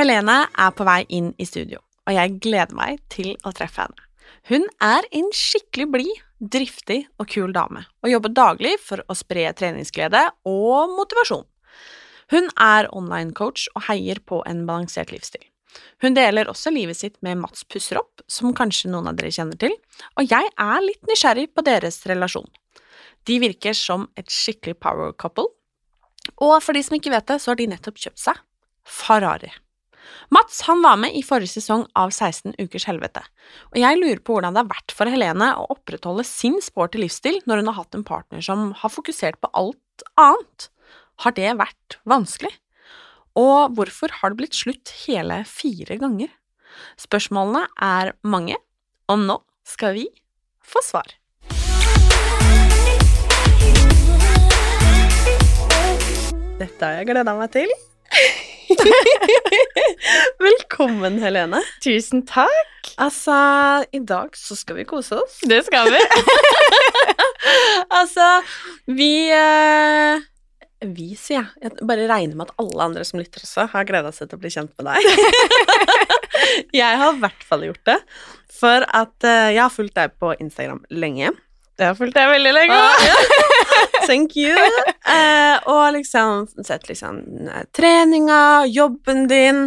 Helene er på vei inn i studio, og jeg gleder meg til å treffe henne. Hun er en skikkelig blid, driftig og kul dame, og jobber daglig for å spre treningsglede og motivasjon. Hun er online-coach og heier på en balansert livsstil. Hun deler også livet sitt med Mats Pusseropp, som kanskje noen av dere kjenner til, og jeg er litt nysgjerrig på deres relasjon. De virker som et skikkelig power couple, og for de som ikke vet det, så har de nettopp kjøpt seg Ferrari. Mats han var med i forrige sesong av 16 ukers helvete, og jeg lurer på hvordan det har vært for Helene å opprettholde sin sporty livsstil når hun har hatt en partner som har fokusert på alt annet. Har det vært vanskelig? Og hvorfor har det blitt slutt hele fire ganger? Spørsmålene er mange, og nå skal vi få svar. Dette har jeg gleda meg til. Velkommen, Helene. Tusen takk. Altså, i dag så skal vi kose oss. Det skal vi. altså, vi eh, Vi, sier jeg. Jeg bare regner med at alle andre som lytter også, har gleda seg til å bli kjent med deg. jeg har i hvert fall gjort det, for at eh, jeg har fulgt deg på Instagram lenge. Det har fulgt deg veldig lenge. Ah, ja. Thank you. Eh, og liksom sett liksom eh, treninga, jobben din,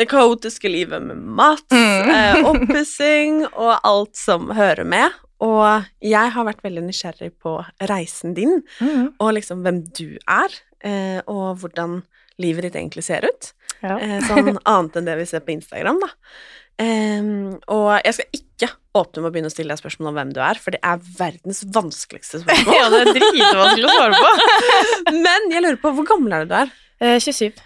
det kaotiske livet med mat, Mm. eh, oppussing og alt som hører med. Og jeg har vært veldig nysgjerrig på reisen din, Mm. og liksom hvem du er, eh, og hvordan livet ditt egentlig ser ut. Ja. Eh, sånn annet enn det vi ser på Instagram, da. Em, og jeg skal ikke åpne med å begynne å stille deg spørsmål om hvem du er, for det er verdens vanskeligste spørsmål. Ja, det er dritvanskelig å svare på. Men jeg lurer på, hvor gammel er du du er? Eh, 27.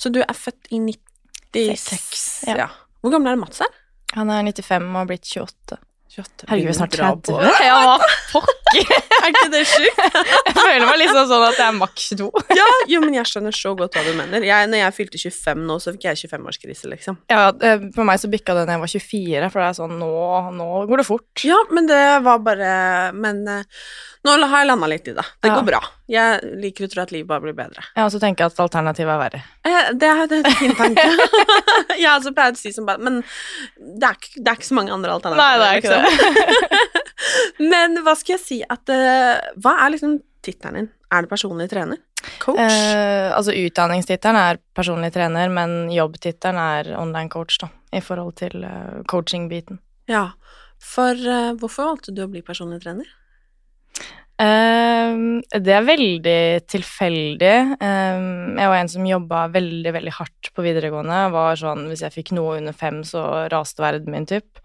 Så du er født i 96? 6, Ja. ja. Hvor gammel er Mats her? Han er 95 og har blitt 28. 28. Herregud, vi snart Begynner å dra 30. på. Ja, fuck! Er ikke det sjukt? Jeg føler meg liksom sånn at jeg er maks to. Ja, jo, men jeg skjønner så godt hva du mener. Jeg, når jeg fylte 25 nå, så fikk jeg 25-årskrise, liksom. Ja, eh, for meg så bikka det da jeg var 24, for det er sånn nå, nå går det fort. Ja, men det var bare Men eh, nå har jeg landa litt i det. Det Ja. går bra. Jeg liker å tro at livet bare blir bedre. Ja, og så tenker jeg at alternativet er verre. Eh, Det er, det er en fin tanke. jeg også pleier å si som bare Men det er, det er ikke så mange andre alternativer. Nei, det er ikke liksom. men hva skal jeg si at uh, Hva er liksom tittelen din? Er det personlig trener? Coach? Eh, altså utdanningstittelen er personlig trener, men jobbtittelen er online coach, da, i forhold til uh, coaching-biten. ja. For uh, hvorfor valgte du å bli personlig trener? Ehm, det er veldig tilfeldig. Ehm, jeg var en som jobba veldig, veldig hardt på videregående. Var sånn, hvis jeg fikk noe under fem, så raste verden min, typ.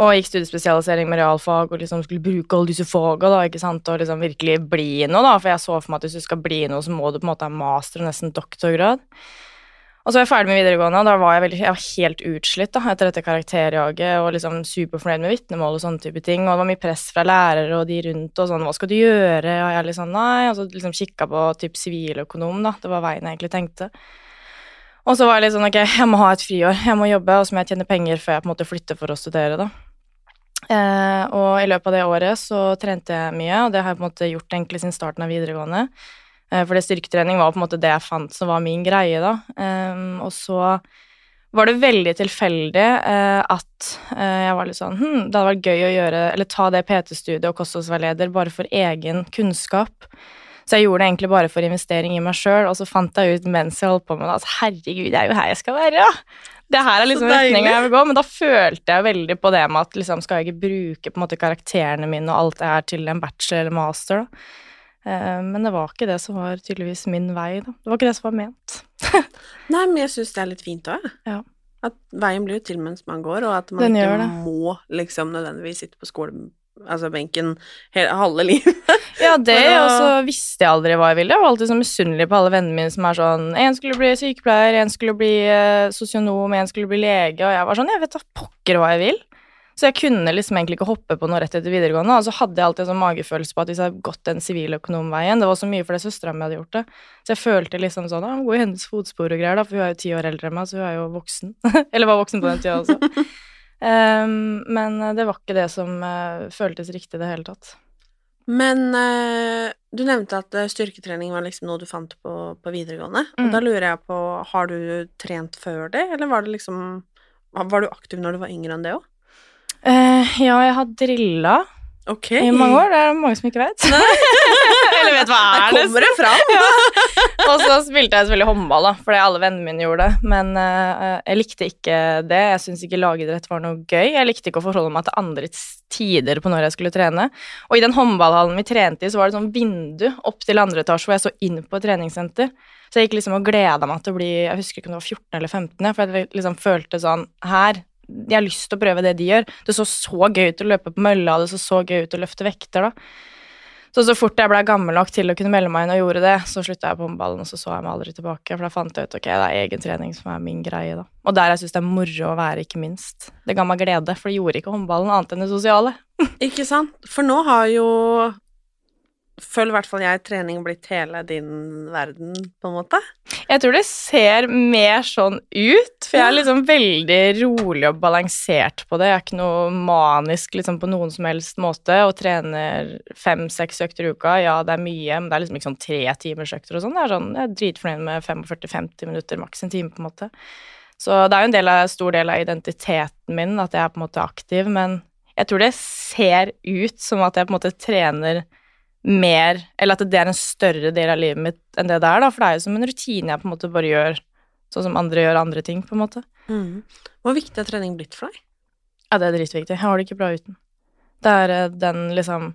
Og gikk studiespesialisering med realfag og liksom skulle bruke alle disse faga, da, ikke sant, og liksom virkelig bli noe, da. For jeg så for meg at hvis du skal bli noe, så må du på en måte ha master og nesten doktorgrad. Og så var jeg ferdig med videregående, og da var jeg, veldig, jeg var helt utslitt da, etter dette karakterjaget, og liksom superfornøyd med vitnemål og sånne type ting, og det var mye press fra lærere og de rundt, og sånn, hva skal du gjøre, og jeg liksom, nei, og så liksom kikket på typ siviløkonom da, det var veien jeg egentlig tenkte. Og så var jeg litt sånn, ok, jeg må ha et friår, jeg må jobbe, og så må jeg tjene penger før jeg på en måte flytter for å studere da. Eh, og i løpet av det året så trente jeg mye, og det har jeg på en måte gjort egentlig siden starten av videregående. Eh, For det styrketrening var på en måte det jeg fant som var min greie, da. Ehm, og så var det veldig tilfeldig eh, at eh, jeg var litt sånn hm, Det hadde vært gøy å gjøre, eller ta det PT-studiet og kostholdsveileder bare for egen kunnskap. Så jeg gjorde det egentlig bare for investering i meg sjøl, og så fant jeg ut mens jeg holdt på med det at herregud, det er jo her jeg skal være, ja. Det her er liksom retninga jeg vil gå, men da følte jeg veldig på det med at liksom skal jeg ikke bruke på en måte karakterene mine og alt det her til en bachelor eller master, da. Eh, men det var ikke det som var tydeligvis min vei, da. Det var ikke det som var ment. Nei, men jeg syns det er litt fint òg, jeg. Ja. At veien blir jo til mens man går, og at man Den ikke må liksom nødvendigvis sitte på skolen, altså benken, hele, halve livet. Ja, det, og så visste jeg aldri hva jeg ville. Jeg var alltid så misunnelig på alle vennene mine som er sånn En skulle bli sykepleier, en skulle bli eh, sosionom, en skulle bli lege, og jeg var sånn Jeg vet da pokker hva jeg vil. Så jeg kunne liksom egentlig ikke hoppe på noe rett etter videregående. Og så hadde jeg alltid en sånn magefølelse på at hvis jeg hadde gått den siviløkonomveien Det var så mye fordi søstera mi hadde gjort det. Så jeg følte liksom sånn Ja, gå i hennes fotspor og greier, da, for hun er jo ti år eldre enn meg, så hun er jo voksen. Eller var voksen på den tida også. um, men det var ikke det som uh, føltes riktig i det hele tatt. Men uh, du nevnte at eh, styrketrening var liksom noe du fant på, på videregående. Mm. Og da lurer jeg på, har du trent før det, eller var det liksom Var du aktiv når du var yngre enn det òg? Eh, ja, jeg har drilla okay. i mange år. Det er mange som ikke vet. Eller vet hva er det? kommer det fram! Og så spilte jeg selvfølgelig håndball, da, fordi alle vennene mine gjorde det. Men uh, jeg likte ikke det. Jeg syntes ikke lagidrett var noe gøy. Jeg likte ikke å forholde meg til andre tider på når jeg skulle trene. Og i den håndballhallen vi trente i, så var det sånn vindu opp til andre etasje hvor jeg så inn på et treningssenter. Så jeg gikk liksom og gleda meg til å bli Jeg husker ikke om det var 14 eller 15, for jeg liksom følte sånn Her jeg har lyst til å prøve det de gjør. Det så så gøy ut å løpe på mølla, det så så gøy ut å løfte vekter, da. Så så fort jeg ble gammel nok til å kunne melde meg inn og gjorde det, så slutta jeg på håndballen, og så så jeg meg aldri tilbake. For da fant jeg ut ok, det er egen trening som er min greie, da. Og der jeg syns det er moro å være, ikke minst. Det ga meg glede, for det gjorde ikke håndballen annet enn det sosiale. Ikke sant? For nå har jo Føler i hvert fall jeg trening blitt hele din verden, på en måte. Jeg tror det ser mer sånn ut, for jeg er liksom veldig rolig og balansert på det. Jeg er ikke noe manisk liksom på noen som helst måte, og trener fem-seks økter i uka. Ja, det er mye, men det er liksom ikke sånn tre timers økter og sånn. Jeg er sånn, Jeg er dritfornøyd med 45-50 minutter, maks en time, på en måte. Så det er jo en del av, stor del av identiteten min at jeg er på en måte aktiv, men jeg tror det ser ut som at jeg på en måte trener mer, eller at det er en større del av livet mitt enn det det er, da, for det er jo som en rutine jeg på en måte bare gjør, sånn som andre gjør andre ting, på en måte. Mm. Hvor viktig har trening blitt for deg? Ja, det er dritviktig. Jeg har det ikke bra uten. Det er eh, den liksom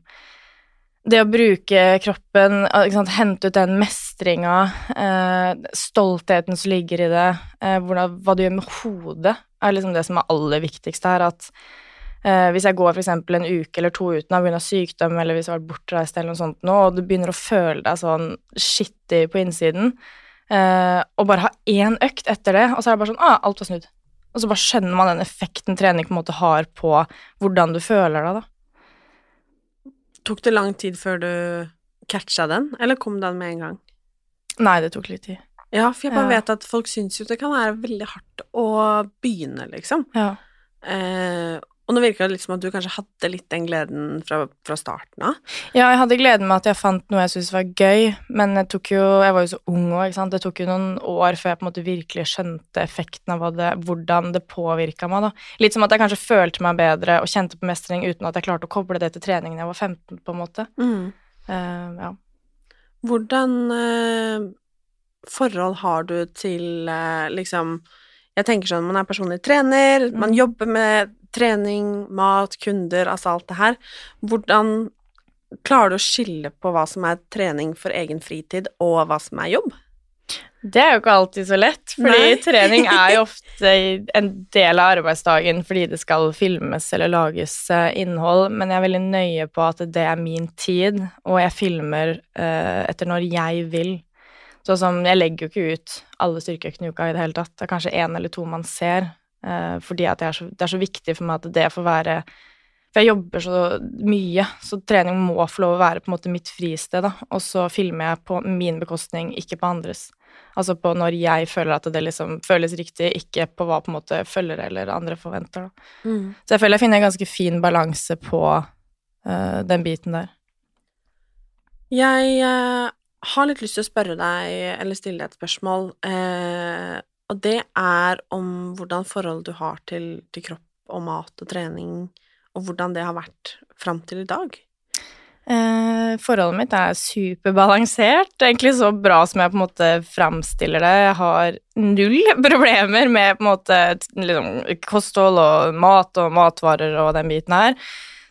Det å bruke kroppen, eh, sant, hente ut den mestringa, eh, stoltheten som ligger i det, eh, hvordan, hva du gjør med hodet, er liksom det som er aller viktigst her. At eh, hvis jeg går eksempel en uke eller to uten av av sykdom, eller hvis jeg har vært bortreist eller noe sånt nå, og du begynner å føle deg sånn skittig på innsiden, eh, og bare ha én økt etter det, og så er det bare sånn ah, alt var snudd. Og så bare skjønner man den effekten trening på en måte har på hvordan du føler deg, da. Tok det lang tid før du catcha den, eller kom den med en gang? Nei, det tok litt tid. Ja, for jeg bare Ja. vet at folk syns jo det kan være veldig hardt å begynne, liksom. Ja. Eh, og nå virka det litt som at du kanskje hadde litt den gleden fra, fra starten av. Ja, jeg hadde gleden med at jeg fant noe jeg syntes var gøy, men jeg, jo, jeg var jo så ung òg. Det tok jo noen år før jeg på en måte virkelig skjønte effekten av det, hvordan det påvirka meg, da. Litt som at jeg kanskje følte meg bedre og kjente på mestring uten at jeg klarte å koble det til treningen da jeg var 15, på en måte. Eh, ja. Hvordan uh, forhold har du til uh, liksom Jeg tenker sånn, man er personlig trener, man Mm. jobber med trening, mat, kunder, altså alt det her. Hvordan klarer du å skille på hva som er trening for egen fritid, og hva som er jobb? Det er jo ikke alltid så lett, fordi Nei. trening er jo ofte en del av arbeidsdagen fordi det skal filmes eller lages eh, innhold, men jeg er veldig nøye på at det er min tid, og jeg filmer uh, etter når jeg vil. Sånn som Jeg legger jo ikke ut alle styrkeøktene i uka i det hele tatt. Det er kanskje én eller to man ser, fordi at det er, så, det er så viktig for meg at det får være For jeg jobber så mye, så trening må få lov å være på en måte mitt fristed, da. Og så filmer jeg på min bekostning, ikke på andres. Altså på når jeg føler at det liksom føles riktig, ikke på hva på en måte følgere eller andre forventer. Da. Så jeg føler jeg finner en ganske fin balanse på uh, den biten der. Jeg uh, har litt lyst til å spørre deg, eller stille deg et spørsmål, eh, og det er om hvordan forhold du har til, til kropp og mat og trening, og hvordan det har vært fram til i dag. Eh, forholdet mitt er superbalansert, egentlig så bra som jeg på en måte framstiller det. Jeg har null problemer med på en måte liksom, kosthold og mat og matvarer og den biten her.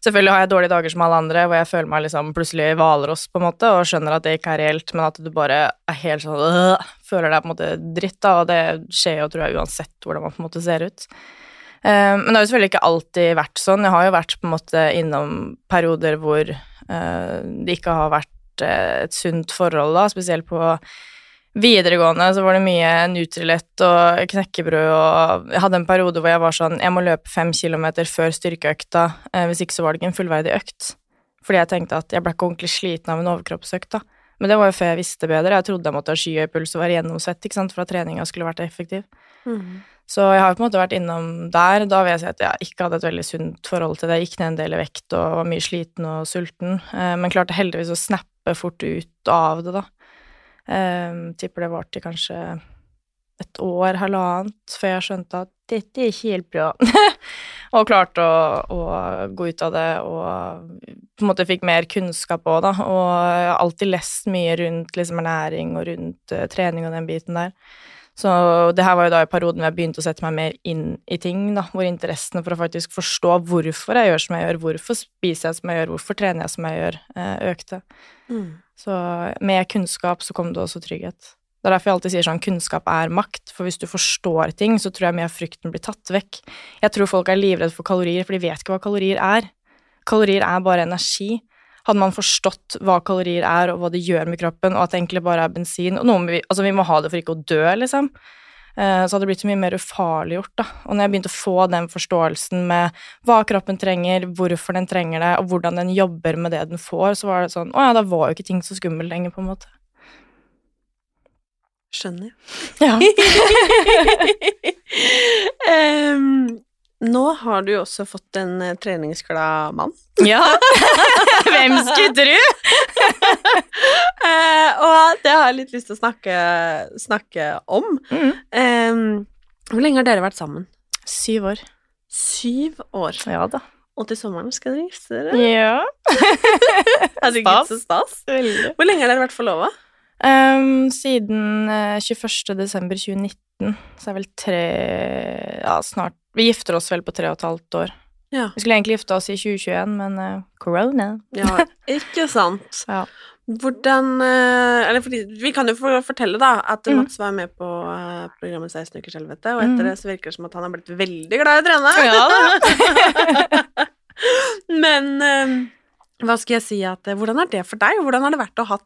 Selvfølgelig har jeg dårlige dager som alle andre, hvor jeg føler meg liksom plutselig Hvalross, på en måte, og skjønner at det ikke er reelt, men at du bare er helt sånn øh, Føler deg på en måte dritt, da, og det skjer jo, tror jeg, uansett hvordan man på en måte ser ut. Eh, men det har jo selvfølgelig ikke alltid vært sånn. Jeg har jo vært på en måte innom perioder hvor eh, det ikke har vært eh, et sunt forhold, da, spesielt på videregående så var det mye Nutrilett og knekkebrød og Jeg hadde en periode hvor jeg var sånn Jeg må løpe fem kilometer før styrkeøkta, hvis ikke så var det ikke en fullverdig økt. Fordi jeg tenkte at jeg ble ikke ordentlig sliten av en overkroppsøkt, da. Men det var jo før jeg visste bedre. Jeg trodde jeg måtte ha skyhøy puls og være gjennomsvett ikke sant, for at treninga skulle vært effektiv. Mm. Så jeg har på en måte vært innom der. Da vil jeg si at jeg ikke hadde et veldig sunt forhold til det. Jeg gikk ned en del i vekt og var mye sliten og sulten, men klarte heldigvis å snappe fort ut av det, da. Um, tipper det varte kanskje et år, halvannet, før jeg skjønte at dette er ikke helt bra. og klarte å, å, gå ut av det og på en måte fikk mer kunnskap òg, da. Og alltid lest mye rundt liksom, ernæring og rundt uh, trening og den biten der. Så det her var jo da i perioden hvor jeg begynte å sette meg mer inn i ting, da, hvor interessene for å faktisk forstå hvorfor jeg gjør som jeg gjør, hvorfor spiser jeg som jeg gjør, hvorfor trener jeg som jeg gjør, eh, økte. Mm. Så med kunnskap så kom det også trygghet. Det er derfor jeg alltid sier sånn kunnskap er makt, for hvis du forstår ting, så tror jeg mye av frykten blir tatt vekk. Jeg tror folk er livredde for kalorier, for de vet ikke hva kalorier er. Kalorier er bare energi. Hadde man forstått hva kalorier er, og hva det gjør med kroppen, og at det egentlig bare er bensin og noe vi, Altså, vi må ha det for ikke å dø, liksom. Eh, så hadde det blitt så mye mer ufarliggjort, da. Og når jeg begynte å få den forståelsen med hva kroppen trenger, hvorfor den trenger det, og hvordan den jobber med det den får, så var det sånn Å ja, da var jo ikke ting så skummelt lenger, på en måte. Skjønner. Ja. um, nå har du jo også fått en uh, treningsglad mann. Ja. Hvem skulle tro? uh, og det har jeg litt lyst til å snakke, snakke om. Mm. Um, hvor lenge har dere vært sammen? Syv år. Syv år? Ja da. Og til sommeren skal dere gifte dere? Ja. stas. Så stas. Veldig. Hvor lenge har dere vært forlova? Um, siden uh, 21. desember 2019, så er vel tre Ja, snart Vi gifter oss vel på tre og et halvt år. Ja. Vi skulle egentlig gifte oss i 2021, men uh, corona. ja, ikke sant. Ja. Hvordan uh, Eller fordi Vi kan jo fortelle, da, at mm. Mats var med på uh, programmet 16 ukers helvete, og etter mm. det så virker det som at han har blitt veldig glad i å trene. Ja, men hva skal jeg si at eh, Hvordan er det for deg, hvordan har det vært å ha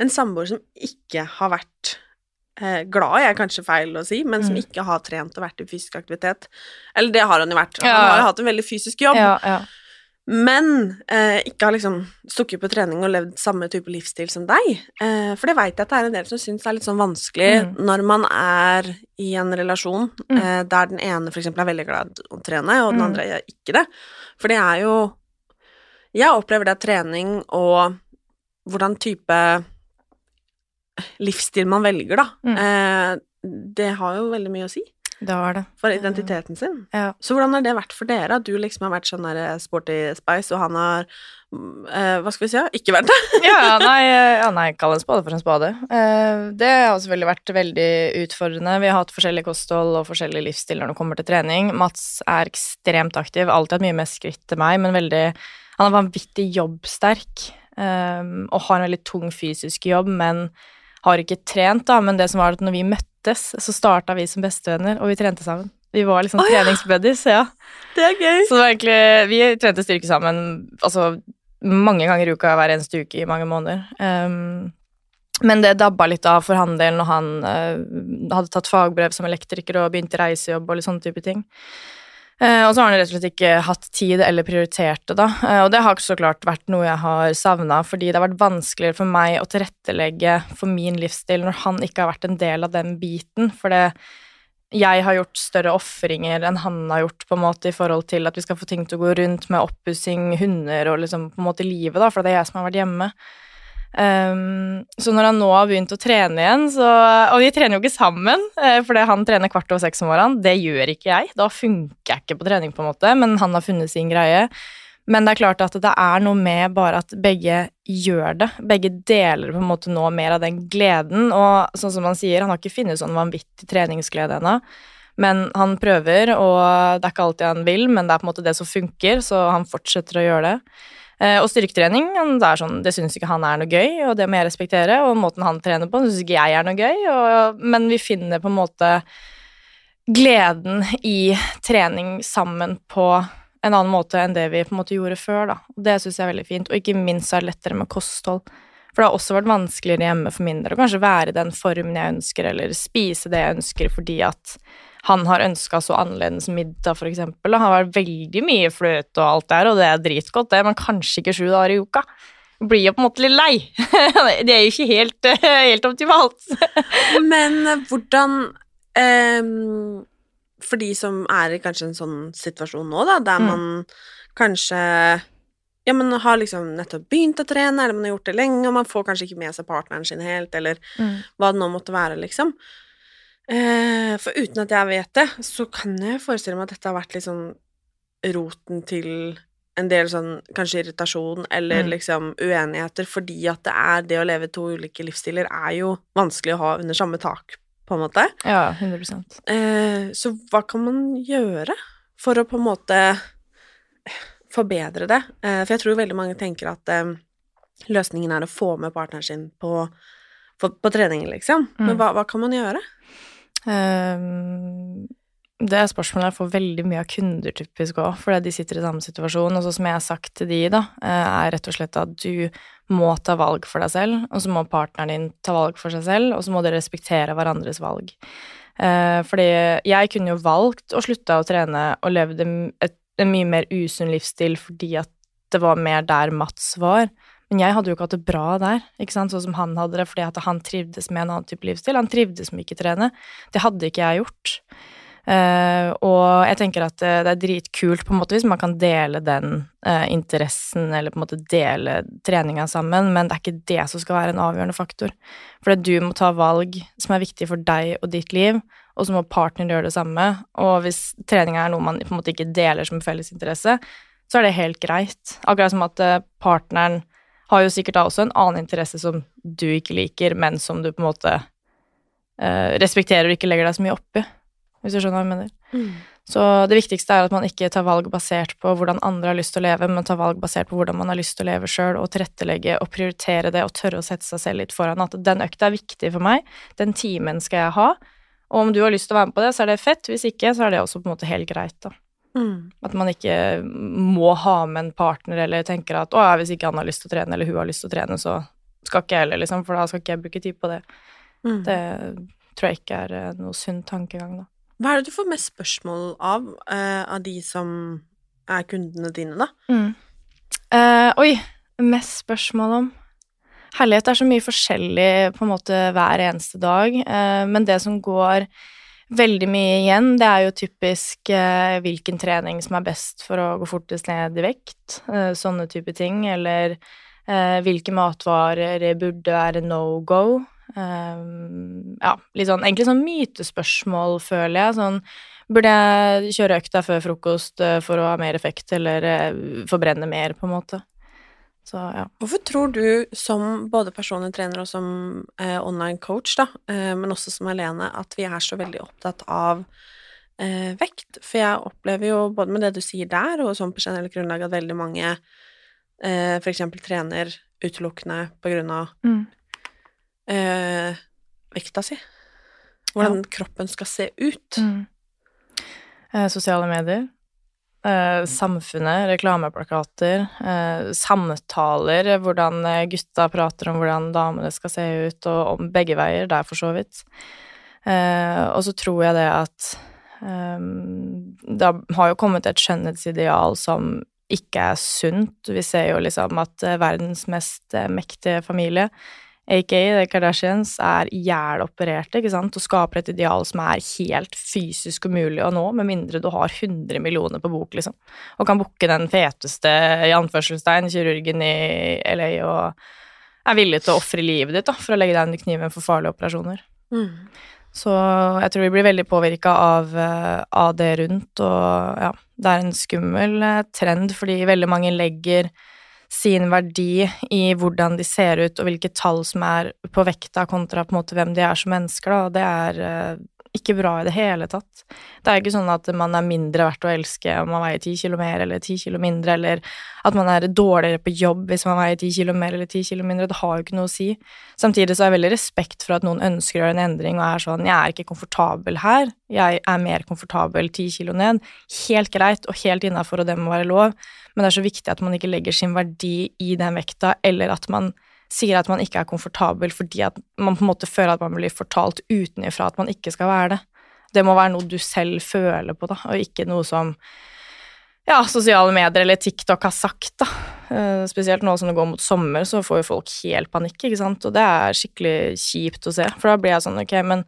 en samboer som ikke har vært eh, glad, er kanskje feil å si, men som mm. ikke har trent og vært i fysisk aktivitet. Eller det har han jo vært. Han har jo hatt en veldig fysisk jobb. Ja, ja. Men eh, ikke har liksom stukket på trening og levd samme type livsstil som deg. Eh, for det veit jeg at det er en del som syns er litt sånn vanskelig mm. når man er i en relasjon mm. eh, der den ene f.eks. er veldig glad å trene, og den mm. andre er ikke det. For det er jo jeg opplever det at trening og hvordan type livsstil man velger, da, mm. eh, det har jo veldig mye å si. Det har det. For identiteten sin. Ja. Så hvordan har det vært for dere? At du liksom har vært sånn der eh, sporty spice, og han har eh, Hva skal vi si? Ikke vært det? ja, nei, ja, nei, kall en spade for en spade. Eh, det har selvfølgelig vært veldig utfordrende. Vi har hatt forskjellig kosthold og forskjellig livsstil når det kommer til trening. Mats er ekstremt aktiv, alltid hatt mye mer skritt til meg, men veldig han er vanvittig jobbsterk og har en veldig tung fysisk jobb, men har ikke trent, da. Men det som var at når vi møttes, så starta vi som bestevenner, og vi trente sammen. Vi var liksom oh, treningsbuddies, ja. Det er gøy. Så det var egentlig Vi trente styrke sammen altså mange ganger i uka hver eneste uke i mange måneder. Um, men det dabba litt av for han del når han uh, hadde tatt fagbrev som elektriker og begynte reisejobb og litt sånne type ting. Eh, og så har han rett og slett ikke hatt tid eller prioritert det, da. Eh, og det har så klart vært noe jeg har savna, fordi det har vært vanskeligere for meg å tilrettelegge for min livsstil når han ikke har vært en del av den biten. For det jeg har gjort større ofringer enn han har gjort, på en måte, i forhold til at vi skal få ting til å gå rundt med oppussing, hunder og liksom på en måte livet, da, for det er jeg som har vært hjemme. Um, så når han nå har begynt å trene igjen, så Og vi trener jo ikke sammen, uh, fordi han trener kvart over seks om morgenen. Det gjør ikke jeg. Da funker jeg ikke på trening, på en måte, men han har funnet sin greie. Men det er klart at det er noe med bare at begge gjør det. Begge deler på en måte nå mer av den gleden. Og sånn som han sier, han har ikke funnet sånn vanvittig treningsglede ennå. Men han prøver, og det er ikke alltid han vil, men det er på en måte det som funker, så han fortsetter å gjøre det. Eh, og styrketrening, det, er sånn, det syns ikke han er noe gøy, og det må jeg respektere. Og måten han trener på, syns ikke jeg er noe gøy, og, men vi finner på en måte gleden i trening sammen på en annen måte enn det vi på en måte gjorde før, da. Det syns jeg er veldig fint. Og ikke minst er det lettere med kosthold. For det har også vært vanskeligere hjemme for min del å kanskje være i den formen jeg ønsker, eller spise det jeg ønsker fordi at han har ønska så annerledes middag, for eksempel. Det har vært veldig mye fløte og alt der, og det er dritgodt, det, men kanskje ikke sju dager i uka. Blir jo på en måte litt lei. det er jo ikke helt, helt optimalt. men hvordan um, For de som er i kanskje en sånn situasjon nå, da, der mm. man kanskje ja, men har liksom nettopp begynt å trene, eller man har gjort det lenge, og man får kanskje ikke med seg partneren sin helt, eller mm. hva det nå måtte være, liksom. Eh, for uten at jeg vet det, så kan jeg forestille meg at dette har vært litt sånn roten til en del sånn kanskje irritasjon eller mm. liksom uenigheter, fordi at det er det å leve to ulike livsstiler er jo vanskelig å ha under samme tak, på en måte. Ja, 100 eh, Så hva kan man gjøre for å på en måte forbedre det? Eh, for jeg tror veldig mange tenker at eh, løsningen er å få med partneren sin på, på, på trening, liksom. Men mm. hva, hva kan man gjøre? Um, det er spørsmålet jeg får veldig mye av kunder typisk òg, fordi de sitter i samme situasjon. Og så som jeg har sagt til de, da, eh, er rett og slett at du må ta valg for deg selv, og så må partneren din ta valg for seg selv, og så må dere respektere hverandres valg. Uh, fordi jeg kunne jo valgt å slutte å trene og levd en mye mer usunn livsstil fordi at det var mer der Mats var. Men jeg hadde jo ikke hatt det bra der, ikke sant, sånn som han hadde det, fordi at han trivdes med en annen type livsstil. Han trivdes med ikke trene. Det hadde ikke jeg gjort. Uh, og jeg tenker at det, det, er dritkult på en måte hvis man kan dele den uh, interessen, eller på en måte dele treninga sammen, men det er ikke det som skal være en avgjørende faktor. For du må ta valg som er viktig for deg og ditt liv, og så må partner gjøre det samme. Og hvis treninga er noe man på en måte ikke deler som felles interesse, så er det helt greit. Akkurat som at partneren har jo sikkert da også en annen interesse som du ikke liker, men som du på en måte uh, respekterer og ikke legger deg så mye oppi, hvis du skjønner hva jeg mener. Mm. Så det viktigste er at man ikke tar valg basert på hvordan andre har lyst til å leve, men tar valg basert på hvordan man har lyst til å leve sjøl, og tilrettelegge og prioritere det og tørre å sette seg selv litt foran. At den økta er viktig for meg, den timen skal jeg ha, og om du har lyst til å være med på det, så er det fett, hvis ikke, så er det også på en måte helt greit, da. Mm. At man ikke må ha med en partner eller tenker at å, hvis ikke han har lyst til å trene eller hun har lyst til å trene, så skal ikke jeg heller, liksom, for da skal ikke jeg bruke tid på det. Mm. Det tror jeg ikke er eh, noe sunn tankegang, da. Hva er det du får mest spørsmål av, uh, av de som er kundene dine, da? Mm. Uh, oi, mest spørsmål om Herlighet er så mye forskjellig på en måte hver eneste dag, uh, men det som går veldig mye igjen. Det er jo typisk eh, hvilken trening som er best for å gå fortest ned i vekt, eh, sånne type ting, eller eh, hvilke matvarer burde være no go. Eh, ja, litt sånn egentlig sånn mytespørsmål, føler jeg. Sånn Burde jeg kjøre økta før frokost eh, for å ha mer effekt, eller eh, forbrenne mer, på en måte? Så, ja. Hvorfor tror du, som både personlig trener og som eh, online coach, da, eh, men også som Helene, at vi er så veldig opptatt av eh, vekt? For jeg opplever jo, både med det du sier der, og sånn på generelt grunnlag, at veldig mange eh, eksempel trener utelukkende på grunn av mm. Eh, vekta si. Hvordan ja. kroppen skal se ut. Mm. Eh, sosiale medier. Eh, samfunnet, reklameplakater, eh, samtaler, hvordan eh, gutta prater om hvordan damene skal se ut, og om begge veier, der for så vidt. Eh, og så tror jeg det at eh, det har jo kommet et skjønnhetsideal som ikke er sunt. Vi ser jo liksom at eh, verdens mest mektige familie aka The Kardashians, er jælopererte ikke sant, og skaper et ideal som er helt fysisk umulig å nå, med mindre du har 100 millioner på bok, liksom, og kan booke den feteste, i anførselstegn, kirurgen i LA og er villig til å ofre livet ditt da, for å legge deg under kniven for farlige operasjoner. Mm. Så jeg tror vi blir veldig påvirka av, eh, av det rundt, og ja, det er en skummel eh, trend fordi veldig mange legger sin verdi i hvordan de ser ut og hvilke tall som er på vekta kontra på en måte hvem de er som mennesker, da, det er eh, ikke bra i det hele tatt. Det er ikke sånn at man er mindre verdt å elske om man veier ti kilo mer eller ti kilo mindre, eller at man er dårligere på jobb hvis man veier ti kilo mer eller ti kilo mindre. Det har jo ikke noe å si. Samtidig så har jeg veldig respekt for at noen ønsker å gjøre en endring og er sånn Jeg er ikke komfortabel her, jeg er mer komfortabel ti kilo ned. Helt greit og helt innafor, og det må være lov, men det er så viktig at man ikke legger sin verdi i den vekta, eller at man sier at man ikke er komfortabel fordi at man på en måte føler at man blir fortalt utenfra at man ikke skal være det. Det må være noe du selv føler på, da, og ikke noe som ja, sosiale medier eller TikTok har sagt, da. Uh, spesielt nå som det går mot sommer, så får jo folk helt panikk, ikke sant, og det er skikkelig kjipt å se, for da blir jeg sånn, ok, men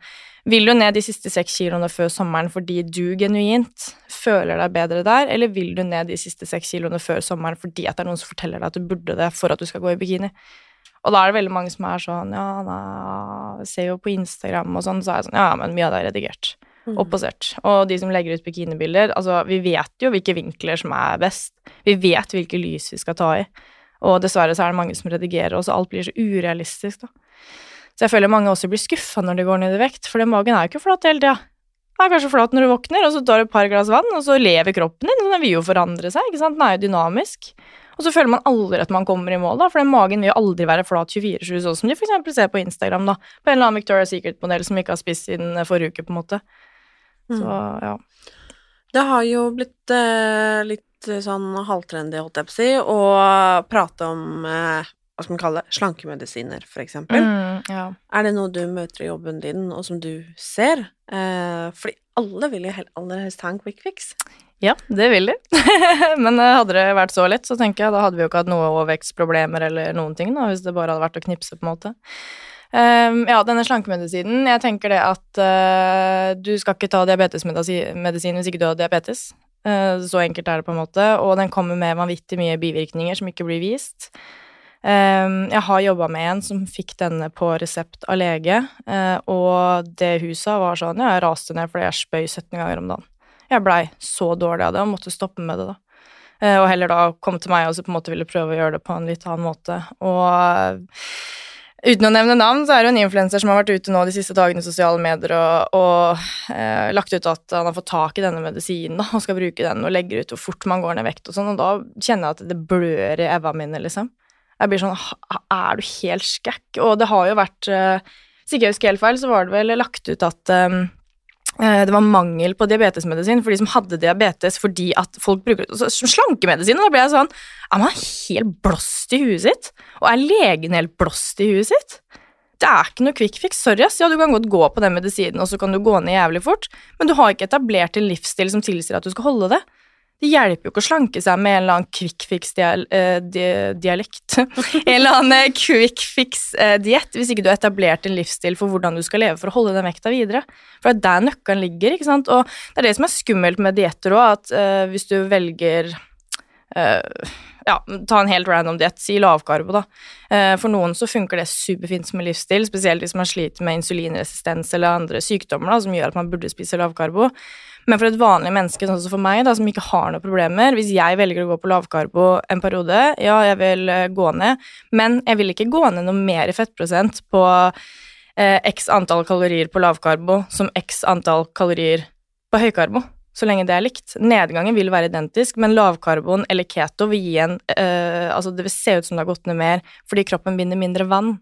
vil du ned de siste seks kiloene før sommeren fordi du genuint føler deg bedre der, eller vil du ned de siste seks kiloene før sommeren fordi at det er noen som forteller deg at du burde det for at du skal gå i bikini? Og da er det veldig mange som er sånn Ja, nei, ser jo på Instagram og sånn, så er jeg sånn Ja, men mye av det er redigert Mm. og posert. Og de som legger ut bikinibilder Altså, vi vet jo hvilke vinkler som er best. Vi vet hvilke lys vi skal ta i. Og dessverre så er det mange som redigerer, og så alt blir så urealistisk, da. Så jeg føler mange også blir skuffa når de går ned i vekt, for den magen er jo ikke flat hele tida. Den er kanskje flat når du våkner, og så tar du et par glass vann, og så lever kroppen din. Den vil jo forandre seg, ikke sant. Den er jo dynamisk. Og så føler man aldri at man kommer i mål, da, for den magen vil jo aldri være flat 24-7, sånn som de eksempel ser på Instagram, da. På en eller annen Victoria's Secret-modell som ikke har spist siden forrige uke, på en måte. Så ja. Det har jo blitt eh, litt eh, sånn halvtrendy, holdt jeg på å si, å prate om eh, hva skal man kalle det, slankemedisiner, for eksempel. Mm, ja. Er det noe du møter i jobben din, og som du ser? Eh, fordi alle vil jo aller helst ha en quick fix. Ja, det vil de. Men eh, hadde det vært så lett, så tenker jeg da hadde vi jo ikke hatt noe overvekstproblemer eller noen ting, da, hvis det bare hadde vært å knipse, på en måte. Um, ja, denne slankemedisinen, jeg tenker det at uh, du skal ikke ta diabetesmedisin hvis ikke du har diabetes. Uh, så enkelt er det på en måte, og den kommer med vanvittig mye bivirkninger som ikke blir vist. Um, jeg har jobba med en som fikk denne på resept av lege, uh, og det sa var sånn Ja, jeg raste ned fordi jeg spøy 17 ganger om dagen. Jeg blei så dårlig av det og måtte stoppe med det, da. Eh, og heller da komme til meg og så på en måte ville prøve å gjøre det på en litt annen måte. Og uten å nevne navn, så er det en influenser som har vært ute nå de siste dagene i sosiale medier og, og eh, lagt ut at han har fått tak i denne medisinen da, og skal bruke den, og legger ut hvor fort man går ned vekt og sånn, og da kjenner jeg at det blør i evva mine, liksom. Jeg blir sånn Er du helt skækk? Og det har jo vært eh, ikke jeg husker helt feil, så var det vel lagt ut at eh, det var mangel på diabetesmedisin for de som hadde diabetes fordi at folk bruker som slankemedisin. Og da ble jeg sånn Er man helt blåst i huet sitt? Og er legen helt blåst i huet sitt? Det er ikke noe quick fix. Sorry, ass. Ja, du kan godt gå på den medisinen, og så kan du gå ned jævlig fort, men du har ikke etablert en livsstil som tilsier at du skal holde det. Det hjelper jo ikke å slanke seg med en eller annen quick fix-dialekt. en eller annen eh, quick fix-diett, hvis ikke du har etablert en livsstil for hvordan du skal leve for å holde den vekta videre. For det er der nøkkelen ligger, ikke sant. Og det er det som er skummelt med dietter òg, at uh, hvis du velger uh, ja, ta en helt random diett, si lavkarbo, da. Eh, For noen så funker det superfint som en livsstil, spesielt hvis man sliter med insulinresistens eller andre sykdommer da, som gjør at man burde spise lavkarbo. Men for et vanlig menneske, sånn som for meg, da, som ikke har noen problemer, hvis jeg velger å gå på lavkarbo en periode, ja, jeg vil eh, gå ned, men jeg vil ikke gå ned noe mer i fettprosent på eh, x antall kalorier på lavkarbo som x antall kalorier på høykarbo så lenge det er likt. Nedgangen vil være identisk, men lavkarbon eller keto vil gi en eh, Altså, det vil se ut som det har gått ned mer fordi kroppen binder mindre vann.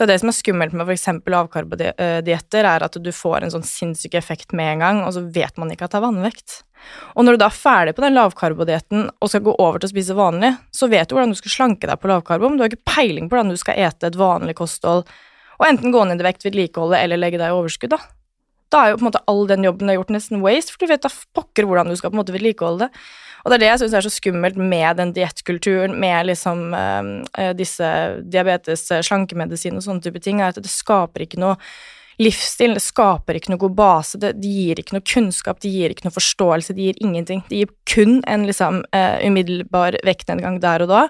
Så det som er skummelt med f.eks. lavkarbodietter, er at du får en sånn sinnssyk effekt med en gang, og så vet man ikke at det er vannvekt. Og når du da er ferdig på den lavkarbodietten og skal gå over til å spise vanlig, så vet du hvordan du skal slanke deg på lavkarbo, men du har ikke peiling på hvordan du skal ete et vanlig kosthold, og enten gå ned i vekt, vedlikeholde eller legge deg i overskudd, da da er jo på en måte all den jobben du har gjort, nesten waste, for du vet da pokker hvordan du skal på en måte vedlikeholde det. Og det er det jeg syns er så skummelt med den diettkulturen, med liksom eh, disse diabetes, eh, slankemedisin og sånne type ting, er at det skaper ikke noe livsstil, det skaper ikke noe god base, det, det gir ikke noe kunnskap, det gir ikke noe forståelse, det gir ingenting. Det gir kun en liksom uh, umiddelbar vektnedgang der og da,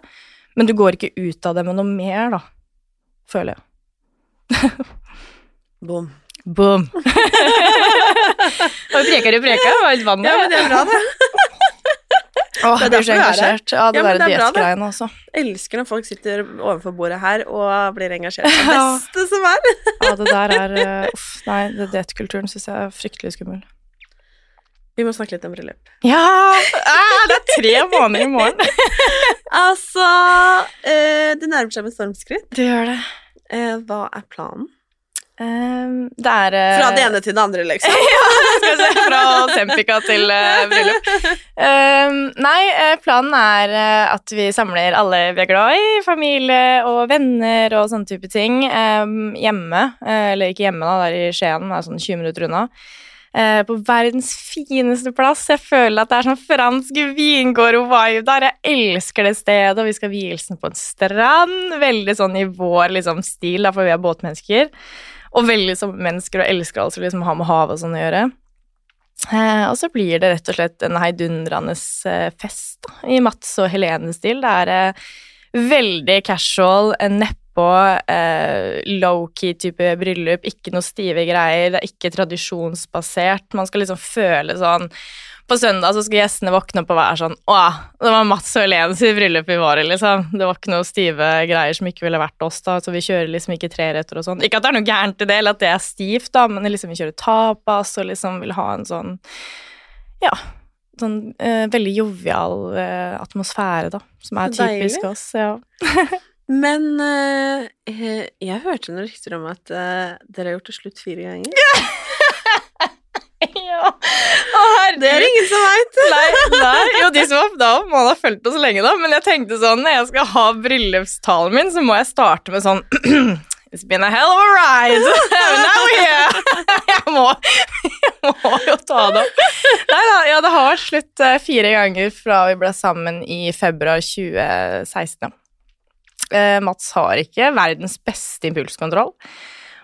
men du går ikke ut av det med noe mer, da. føler jeg. Boom. Boom. Og preker du preka, det var litt vann Ja, men det er bra, det. Åh, det jeg blir så er her. engasjert. Ja, det Ja, der det er bra, det. diettgreiene også. Elsker når folk sitter overfor bordet her og blir engasjert. Det beste som er. Ja, det der er eh, Uff, nei, det diettkulturen syns jeg er fryktelig skummel. Vi må snakke litt om bryllup. Ja! Ah, det er tre måneder i morgen. Altså eh, Det nærmer seg med stormskritt. Det gjør det. Eh, hva er planen? Ehm, det er uh, Fra det ene til det andre, liksom. ja, Skal vi se, fra Sempika til uh, bryllup. Um, nei, eh, planen er at vi samler alle vi er glad i, familie og venner og sånne type ting, um, hjemme. Eller ikke hjemme, da, det er i Skien, er sånn 20 minutter unna. På verdens fineste plass. Jeg føler at det er sånn fransk vingård-vibe der. Jeg elsker det stedet, og vi skal vie hilsen på en strand. Veldig sånn i vår liksom, stil, da, for vi er båtmennesker. Og veldig som mennesker og elsker altså liksom ha med havet og sånn å gjøre. Eh, og så blir det rett og slett en heidundrende eh, fest da, i Mats og Helene-stil. Det er eh, veldig casual, nedpå, eh, low-key type bryllup, ikke noe stive greier, det er ikke tradisjonsbasert. Man skal liksom føle sånn På søndag så skal gjestene våkne opp og være sånn Å, det var Mats og Helene sitt bryllup i vår, liksom. Det var ikke noe stive greier som ikke ville vært oss, da, så vi kjører liksom ikke treretter og sånn. Ikke at det er noe gærent i det, eller at det er stivt, da, men liksom vi kjører tapas og liksom vil ha en sånn Ja. Sånn eh, veldig jovial eh, atmosfære, da, som er Så typisk deilig. oss. Ja. Men eh, eh, jeg hørte noen rykter om at eh, dere har gjort det slutt fire ganger. Det er ingen som veit. Nei, nei, jo, de som var da, man har fulgt oss lenge da, men jeg tenkte sånn, når jeg skal ha bryllupstalen min, så må jeg starte med sånn It's been a hell of a ride. Now we're here. Jeg må, jeg må jo ta det opp. Nei da, ja, det har vært slutt eh, fire ganger fra vi ble sammen i februar 2016. ja. Eh, Mats har ikke verdens beste impulskontroll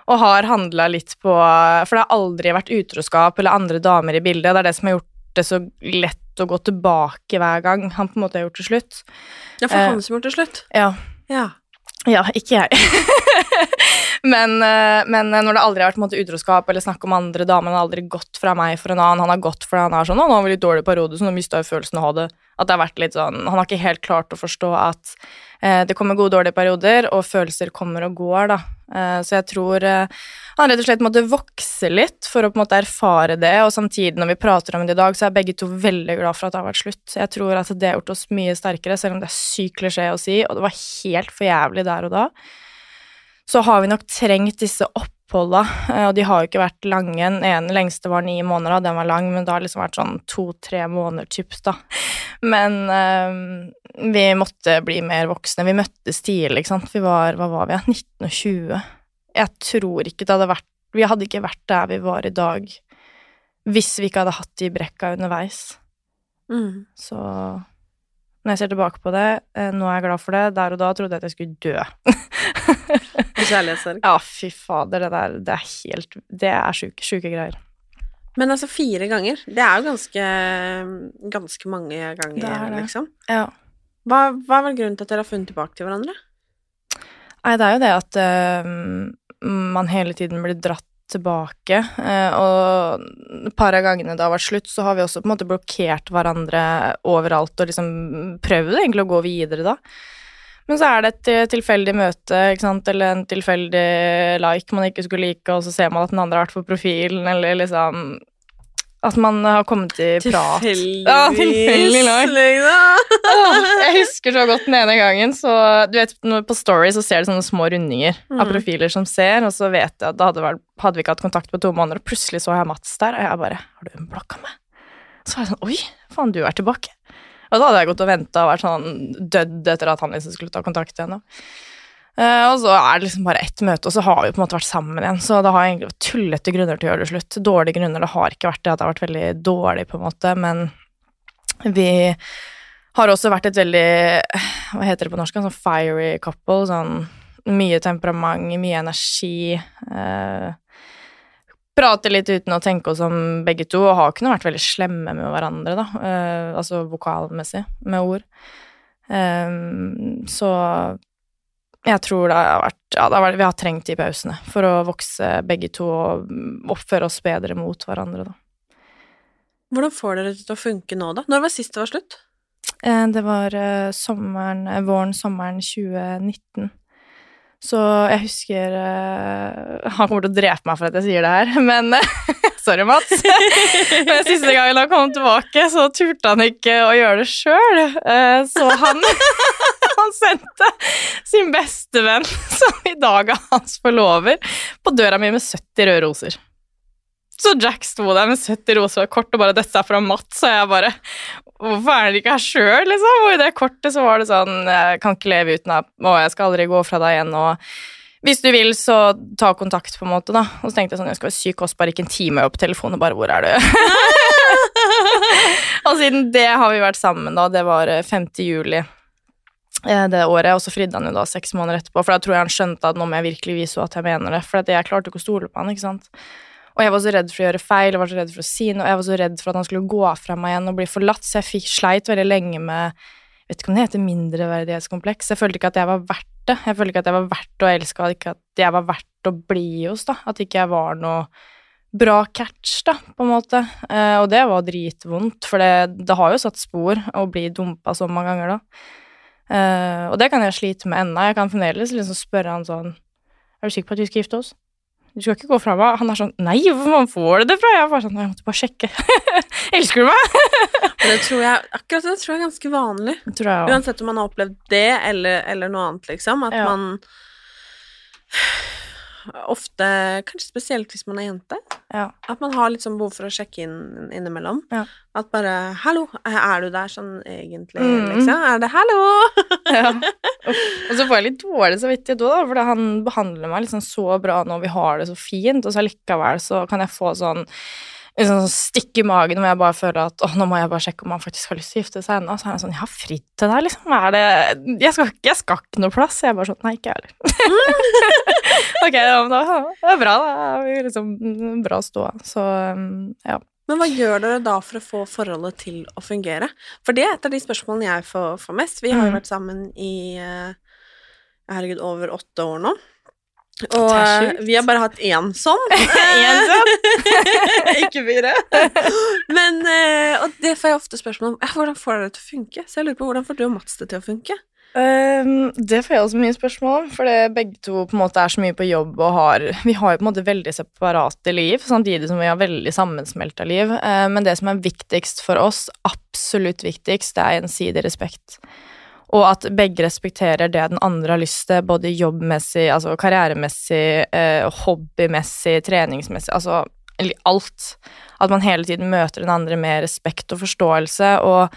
og har handla litt på For det har aldri vært utroskap eller andre damer i bildet. Det er det som har gjort det så lett å gå tilbake hver gang han på en måte har gjort det slutt. Ja, for Eh, han som har gjort det slutt. Ja, Ja. ja ikke jeg. men, eh, men når det aldri har vært måte, utroskap eller snakk om andre damer, han har aldri gått fra meg for en annen, han har gått fordi han er sånn, «Å, nå har vi litt dårlig periode, så nå mista jeg følelsen av det. At det har vært litt sånn, Han har ikke helt klart å forstå at eh, det kommer gode og dårlige perioder, og følelser kommer og går, da. Eh, så jeg tror eh, han rett og slett måtte vokse litt for å på en måte erfare det, og samtidig, når vi prater om det i dag, så er begge to veldig glad for at det har vært slutt. Jeg tror at det har gjort oss mye sterkere, selv om det er sykt klisjé å si, og det var helt for jævlig der og da. Så har vi nok trengt disse oppholda, eh, og de har jo ikke vært lange. Den ene lengste var ni måneder, og den var lang, men det har liksom vært sånn to-tre måneder typs, da. Men eh, vi måtte bli mer voksne. Vi møttes tidlig, ikke sant. Vi var, hva var vi, 19 og 20. Jeg tror ikke det hadde vært Vi hadde ikke vært der vi var i dag hvis vi ikke hadde hatt de brekka underveis. Mm. Så når jeg ser tilbake på det, eh, nå er jeg glad for det. Der og da trodde jeg at jeg skulle dø. Kjærlighetssorg. ja, fy fader, det der, det er helt Det er sjuke, sjuke greier. Men altså, fire ganger, det er jo ganske, ganske mange ganger, Det det. liksom. Ja. Hva, hva vel grunnen til at dere har funnet tilbake til hverandre? Nei, det er jo det at uh, man hele tiden blir dratt tilbake, eh, og et par av gangene det har vært slutt, så har vi også på en måte blokkert hverandre overalt og liksom prøvd egentlig å gå videre da. Men så er det et eh, tilfeldig møte, ikke sant, eller en tilfeldig like man ikke skulle like, og så ser man at den andre har vært på profilen, eller liksom At man har kommet i prat. Ja, tilfeldig like. liksom. Jeg husker så godt den ene gangen, så du vet, på Story så ser du sånne små rundinger av Mm. profiler som ser, og så vet jeg at da hadde, vært, hadde vi ikke hatt kontakt på to måneder, og plutselig så jeg Mats der, og jeg bare Har du blokka meg? Så var jeg sånn Oi, faen, du er tilbake. Og da hadde jeg gått og venta og vært sånn dødd etter at han liksom skulle ta kontakt igjen. da. Eh, og så er det liksom bare ett møte, og så har vi på en måte vært sammen igjen. Så det har egentlig vært tullete grunner til å gjøre det slutt. Dårlige grunner. Det har ikke vært det at det har vært veldig dårlig, på en måte, men vi har også vært et veldig Hva heter det på norsk? En sånn fiery couple. Sånn mye temperament, mye energi. Eh, prater litt uten å tenke oss om begge to, og har kunnet vært veldig slemme med hverandre, da. Eh, altså vokalmessig, med ord. Eh, så jeg tror det har vært Ja, det har vi har trengt de pausene for å vokse begge to og oppføre oss bedre mot hverandre, da. Hvordan får dere det til å funke nå, da? Når var sist det var slutt? Eh, Det var eh, sommeren, eh, våren, sommeren 2019. Så jeg husker Han kommer til å drepe meg for at jeg sier det her, men Sorry, Mats. Men siste gangen han kom tilbake, så turte han ikke å gjøre det sjøl. Så han, han sendte sin beste venn, som i dag er hans forlover, på døra mi med 70 røde roser. Så Jack sto der med 70 roser og kort og bare 'Dette er fra Mats', og jeg bare Hvorfor er dere ikke her sjøl, liksom? Og i det kortet så var det sånn Jeg kan ikke leve uten deg, og jeg skal aldri gå fra deg igjen, og hvis du vil, så ta kontakt, på en måte, da. Og så tenkte jeg sånn, jeg skal være syk også, bare ikke en time opp telefonen, og bare hvor er du? og siden det har vi vært sammen, da. Det var eh, 5. juli eh, det året, og så fridde han jo da seks måneder etterpå, for da tror jeg han skjønte at nå må jeg virkelig vise at jeg mener det, for jeg klarte ikke å stole på han, ikke sant. Og jeg var så redd for å gjøre feil, jeg var så redd for å si noe, jeg var så redd for at han skulle gå fra meg igjen og bli forlatt, så jeg fikk, sleit veldig lenge med vet ikke om det heter mindreverdighetskompleks. Jeg følte ikke at jeg var verdt det. Jeg følte ikke at jeg var verdt å elske, og ikke at jeg var verdt å bli hos, da. At ikke jeg var noe bra catch, da, på en måte. Eh, og det var dritvondt, for det, det har jo satt spor å bli dumpa så mange ganger, da. Eh, og det kan jeg slite med ennå. Jeg kan fremdeles liksom spørre han sånn Er du sikker på at vi skal gifte oss? Du skal ikke gå fra meg. Han er sånn Nei, hvor får du det fra? Jeg sånn Jeg måtte bare sjekke. Elsker du meg? Det tror jeg, akkurat det tror jeg er ganske vanlig. Uansett om man har opplevd det eller, eller noe annet, liksom. At Ja. man ofte, kanskje spesielt hvis man er jente, Ja. at man har litt sånn behov for å sjekke inn innimellom. Ja. At bare 'hallo, er du der sånn egentlig', Mm. liksom? Er det 'hallo'? Ja. Og så får jeg litt dårlig samvittighet òg, da, fordi han behandler meg liksom så bra nå, vi har det så fint, og så allikevel så kan jeg få sånn en sånn stikk i magen hvor jeg bare føler at å, nå må jeg bare sjekke om han faktisk har lyst til å gifte seg ennå. Så er det sånn, jeg har fridd til deg, liksom. Det Jeg skal, jeg skal ikke noe plass. Jeg er bare sånn, nei, ikke jeg heller. ok, ja, men da, det er bra, da. Er liksom bra ståa. Så um, ja. Men hva gjør dere da for å få forholdet til å fungere? For det er et av de spørsmålene jeg får, får mest. Vi har jo Mm. vært sammen i eh, herregud, over åtte år nå. Og eh, vi har bare hatt én sånn. En sånn? Ikke fire. Men eh, Og det får jeg ofte spørsmål om. Ja, hvordan får dere det til å funke? Så jeg lurer på hvordan får du og Mats det til å funke? Um, det får jeg også mye spørsmål om, for begge to på en måte er så mye på jobb og har Vi har jo på en måte veldig separate liv, samtidig som vi har veldig sammensmelta liv. Uh, men det som er viktigst for oss, absolutt viktigst, det er gjensidig respekt. Og at begge respekterer det den andre har lyst til, både jobbmessig, altså karrieremessig, eh, hobbymessig, treningsmessig, altså alt. At man hele tiden møter den andre med respekt og forståelse. og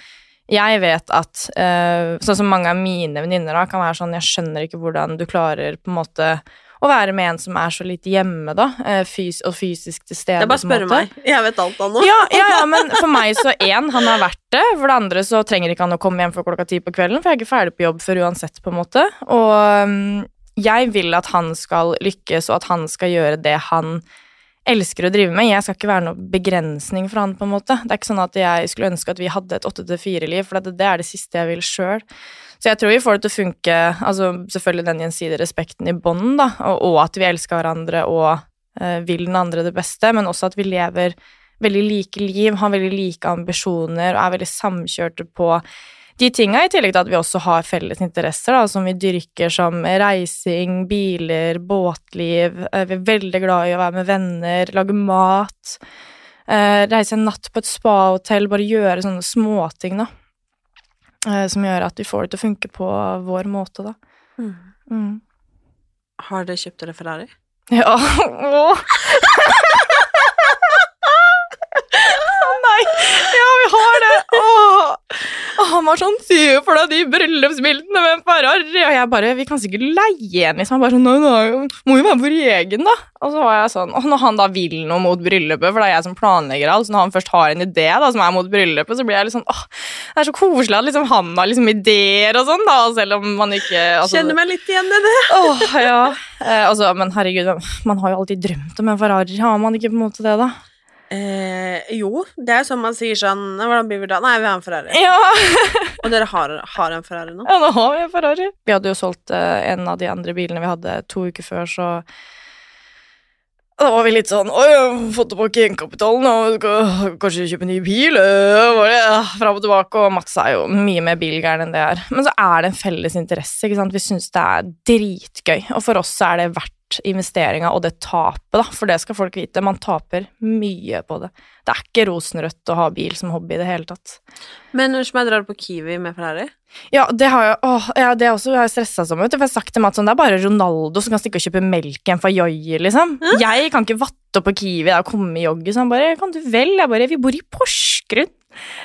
jeg vet at eh, sånn som mange av mine venninner kan være sånn Jeg skjønner ikke hvordan du klarer på en måte å være med en som er så litt hjemme, da, eh, fys og fysisk til stede. Det er bare å spørre meg. Jeg vet alt om nå. Ja, ja, ja, men for meg så én, han har vært det. For det andre så trenger ikke han å komme hjem før klokka ti på kvelden, for jeg er ikke ferdig på jobb før uansett, på en måte. Og um, jeg vil at han skal lykkes, og at han skal gjøre det han elsker å drive med. Jeg skal ikke være noe begrensning for han, på en måte. Det er ikke sånn at jeg skulle ønske at vi hadde et åtte til fire-liv, for det, det er det siste jeg vil sjøl. Så jeg tror vi får det til å funke, altså selvfølgelig den gjensidige respekten i bånd, da, og, og at vi elsker hverandre og eh, vil den andre det beste, men også at vi lever veldig like liv, har veldig like ambisjoner og er veldig samkjørte på de tinga, i tillegg til at vi også har felles interesser, da, som vi dyrker som reising, biler, båtliv. Eh, Vi er veldig glad i å være med venner, lage mat. Eh, reise en natt på et spahotell, bare gjøre sånne småting, da. Eh, som gjør at vi får det til å funke på vår måte, da. Mm. Mm. Har dere kjøpt dere Ferrari? Ja. Å oh, nei! Ja, vi har det! Åh. Og han var sånn Se for deg de bryllupsbildene med en Ferrari! Og jeg bare Vi kan sikkert leie en, liksom. Han bare sånn Nei, nei, må jo være vår egen, da. Og så var jeg sånn Og når han da vil noe mot bryllupet, for det er jeg som planlegger alt, så når han først har en idé da som er mot bryllupet, så blir jeg litt sånn Åh, det er så koselig at liksom han har liksom ideer og sånn, da, selv om man ikke altså, Kjenner meg litt igjen i det. Åh, ja. Eh, altså, men herregud, man har jo alltid drømt om en Ferrari. Har man ikke på en måte det, da? Eh, jo, det er jo sånn man sier sånn Hvordan blir vi da? Nei, vi har en Ferrari. Ja. Og dere har, har en Ferrari nå? ja, nå har vi en Ferrari. Vi hadde jo solgt eh, en av de andre bilene vi hadde to uker før, så da var vi litt sånn Oi, jeg har fått tilbake egenkapitalen, og skal kanskje kjøpe en ny bil? Var det ja, fram og tilbake, og Mats er jo mye mer bilgæren enn det er. Men så er det en felles interesse, ikke sant. Vi syns det er dritgøy, og for oss er det verdt investeringa og det tapet, da, for det skal folk vite. Man taper mye på det. Det er ikke rosenrødt å ha bil som hobby i det hele tatt. Men unnskyld meg, drar du på Kiwi med Ferrari? Ja, det har jeg åh, ja, det også jeg stressa som, vet du. For jeg har sagt til Mats sånn, det er bare Ronaldo som kan stikke og kjøpe melk i en Fayoye, liksom. Jeg kan ikke vatte opp på Kiwi da, og komme i jogge, så han bare Kan du vel? Jeg bare Vi bor i Porsgrunn.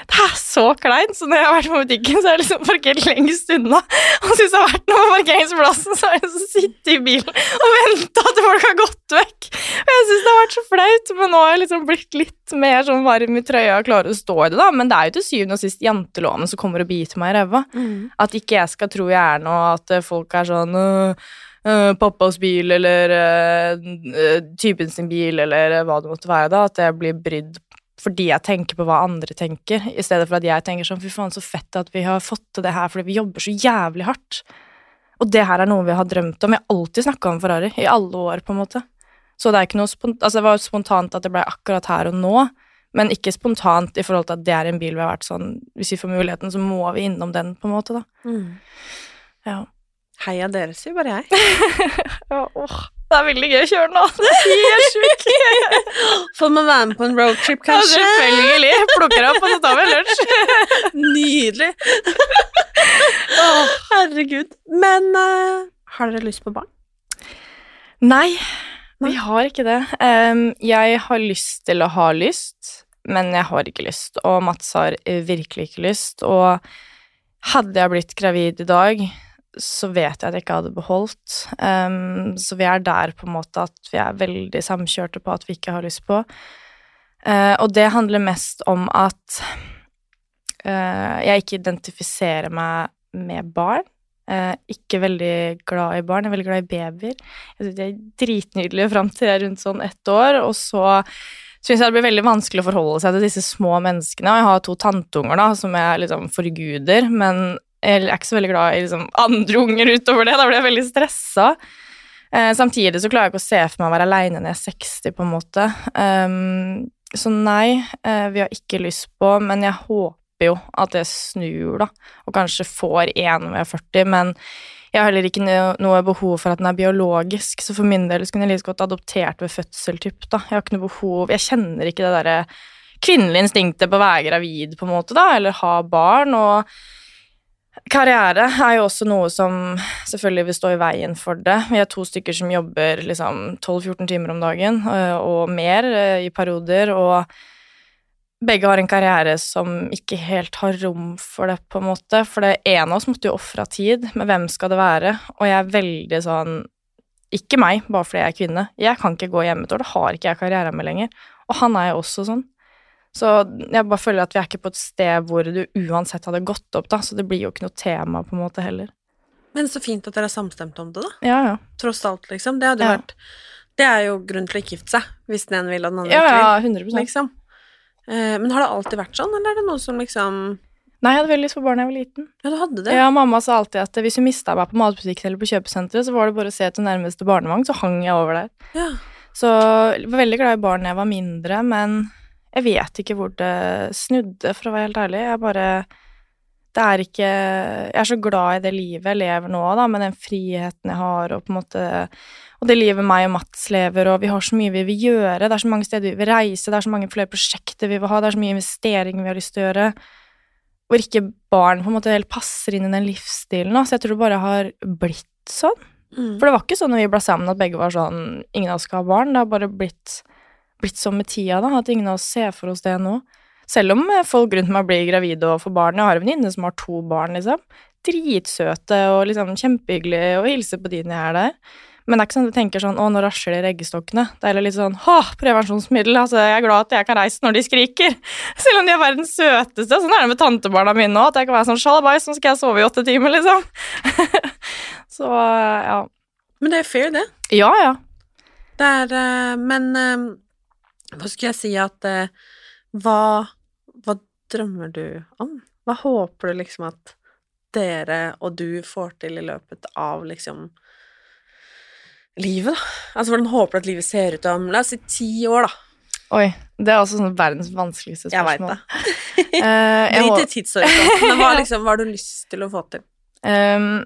Det er så kleint, så når jeg har vært på butikken, så har jeg liksom parkert lengst unna. Og så hvis jeg har vært noe på parkeringsplassen, så har jeg liksom sittet i bilen og venta til folk har gått vekk. Og jeg syns det har vært så flaut, men nå har jeg liksom blitt litt mer sånn varm i trøya og klarer å stå i det, da. Men det er jo til syvende og sist janteloven som kommer og biter meg i ræva. At ikke jeg skal tro jeg er noe, at folk er sånn øh, øh, pappas bil, eller øh, øh, typen sin bil, eller hva det måtte være, da. At jeg blir brydd fordi jeg tenker på hva andre tenker, i stedet for at jeg tenker sånn fy faen, så fett at vi har fått til det her fordi vi jobber så jævlig hardt. Og det her er noe vi har drømt om. Jeg har alltid snakka om Ferrari, i alle år, på en måte. Så det er ikke noe spont altså det var spontant at det ble akkurat her og nå, men ikke spontant i forhold til at det er en bil vi har vært sånn Hvis vi får muligheten, så må vi innom den, på en måte, da. Ja. Heia dere, sier bare jeg. ja åh, det er veldig gøy å kjøre nå. Det er helt sjukt. Får man være med på en roadtrip, kanskje? Ja, selvfølgelig. Plukker opp, og så tar vi en lunsj. Nydelig. Oh, herregud. Men uh, har dere lyst på barn? Nei, vi har ikke det. Um, jeg har lyst til å ha lyst, men jeg har ikke lyst. Og Mats har virkelig ikke lyst. Og hadde jeg blitt gravid i dag, så vet jeg at jeg ikke hadde beholdt. Um, så vi er der på en måte at vi er veldig samkjørte på at vi ikke har lyst på. Uh, og det handler mest om at uh, jeg ikke identifiserer meg med barn. Uh, ikke veldig glad i barn, jeg er veldig glad i babyer. Jeg synes de er dritnydelige fram til jeg er rundt sånn ett år, og så syns jeg det blir veldig vanskelig å forholde seg til disse små menneskene. Og jeg har to tanteunger da, som jeg liksom forguder, men jeg er ikke så veldig glad i liksom, andre unger utover det. Da blir jeg veldig stressa. Eh, samtidig så klarer jeg ikke å se for meg å være aleine når jeg er 60, på en måte. Um, så nei, eh, vi har ikke lyst på, men jeg håper jo at det snur, da, og kanskje får én når jeg er 40, men jeg har heller ikke noe behov for at den er biologisk, så for min del kunne jeg like godt adoptert ved fødsel, typ, da. Jeg har ikke noe behov Jeg kjenner ikke det derre kvinnelige instinktet på å være gravid, på en måte, da, eller ha barn, og Karriere er jo også noe som selvfølgelig vil stå i veien for det. Vi er to stykker som jobber liksom 12-14 timer om dagen, øh, og mer øh, i perioder, og begge har en karriere som ikke helt har rom for det, på en måte. For det ene av oss måtte jo ofre tid, men hvem skal det være? Og jeg er veldig sånn Ikke meg, bare fordi jeg er kvinne. Jeg kan ikke gå hjemme et år, det har ikke jeg karriere med lenger. Og han er jo også sånn. Så jeg bare føler at vi er ikke på et sted hvor du uansett hadde gått opp, da, så det blir jo ikke noe tema på en måte heller. Men så fint at dere er samstemt om det, da. Ja, ja. Tross alt, liksom. Det hadde Ja. vært Det er jo grunn til å ikke gifte seg, hvis den ene vil og den andre Ja, ikke ja, vil. 100 Liksom. Eh, men har det alltid vært sånn, eller er det noe som liksom Nei, jeg hadde veldig lyst på barn da jeg var liten. Ja, du hadde det? Ja, mamma sa alltid at hvis hun mista meg på matbutikken eller på kjøpesenteret, så var det bare å se til nærmeste barnevogn, så hang jeg over der. Ja. Så jeg var veldig glad i barn da jeg var mindre, men jeg vet ikke hvor det snudde, for å være helt ærlig. Jeg bare Det er ikke Jeg er så glad i det livet jeg lever nå, da, med den friheten jeg har, og på en måte Og det livet meg og Mats lever, og vi har så mye vi vil gjøre, det er så mange steder vi vil reise, det er så mange flere prosjekter vi vil ha, det er så mye investeringer vi har lyst til å gjøre hvor ikke barn på en måte helt passer inn i den livsstilen. da. Så jeg tror det bare har blitt sånn. Mm. For det var ikke sånn når vi ble sammen at begge var sånn Ingen av oss skal ha barn. Det har bare blitt, blitt sånn med tida, da. At ingen av oss ser for oss det nå. Selv om eh, folk rundt meg blir gravide og får barn. Jeg har en venninne som har to barn, liksom. Dritsøte og liksom kjempehyggelig å hilse på de når jeg er der. Men det er ikke sånn at jeg tenker sånn å, nå rasler de eggestokkene'. Det er litt sånn å, prevensjonsmiddel. Altså, jeg er glad at jeg kan reise når de skriker. Selv om de er verdens søteste. Sånn er det med tantebarna mine òg. At jeg kan være sånn sjalabais, nå skal jeg sove i åtte timer, liksom. Så ja. Men det er fair, det. Ja, ja. Det er eh, Men eh, Hva skulle jeg si at eh, hva, hva drømmer du om? Hva håper du liksom at dere og du får til i løpet av liksom livet, da? Altså hvordan håper du at livet ser ut om, la oss si ti år, da? Oi, det er også sånn verdens vanskeligste spørsmål. Jeg vet det. Eh, Drit i tidshorisonten, men hva, liksom, hva har du lyst til å få til? Um,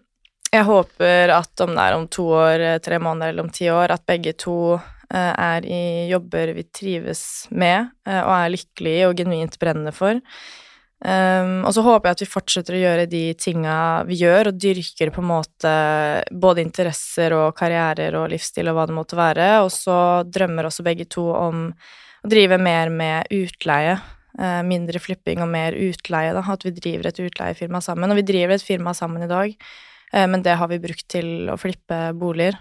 jeg håper at om det er om to år, eh, tre måneder eller om ti år, at begge to eh, er i jobber vi trives med eh, og er lykkelige og genuint brennende for. Um, og så håper jeg at vi fortsetter å gjøre de tinga vi gjør, og dyrker på en måte både interesser og karrierer og livsstil og hva det måtte være. Og så drømmer også begge to om å drive mer med utleie. Uh, mindre flipping og mer utleie, da. At vi driver et utleiefirma sammen. Og vi driver et firma sammen i dag, uh, men det har vi brukt til å flippe boliger.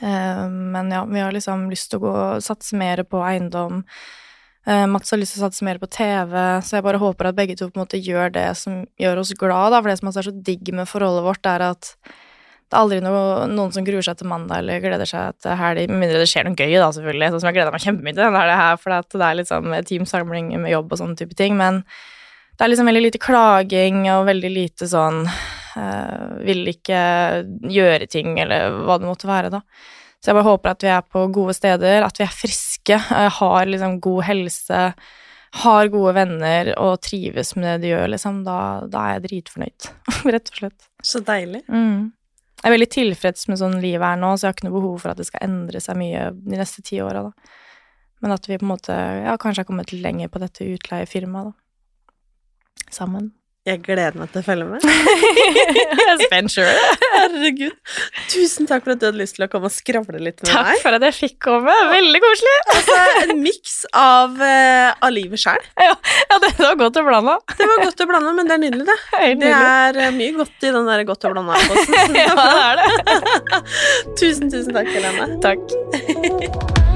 Eh, men ja, vi har liksom lyst til å gå satse mer på eiendom. Eh, Mats har lyst til å satse mer på TV, så jeg bare håper at begge to på en måte gjør det som gjør oss glad, da. For det som er så digg med forholdet vårt, er at det er aldri noe, noen som gruer seg til mandag eller gleder seg til helg, med mindre det skjer noe gøy, da, selvfølgelig. Sånn som jeg gleder meg kjempemye til denne her, for det er liksom teamsamling med jobb og sånne type ting. Men det er liksom veldig lite klaging og veldig lite sånn Vil ikke gjøre ting, eller hva det måtte være, da. Så jeg bare håper at vi er på gode steder, at vi er friske, eh, har liksom god helse, har gode venner og trives med det de gjør, liksom. Da, da er jeg dritfornøyd, rett og slett. Så deilig. Mm. Jeg er veldig tilfreds med sånn livet er nå, så jeg har ikke noe behov for at det skal endre seg mye de neste ti åra, da. Men at vi på en måte ja, kanskje har kommet lenger på dette utleiefirmaet, da. Sammen. Jeg gleder meg til å følge med. Jeg er spent sjøl. Herregud. Tusen takk for at du hadde lyst til å komme og skravle litt med Takk meg. for at jeg fikk komme. Veldig koselig. Altså, en miks av, uh, av livet sjøl. Ja, det var godt å blande. Det var godt å blande, men det er nydelig, det. Helt Det er eh, mye godt i den der godt å blande-posten. Ja, det er det. tusen, tusen takk, Helene. Takk.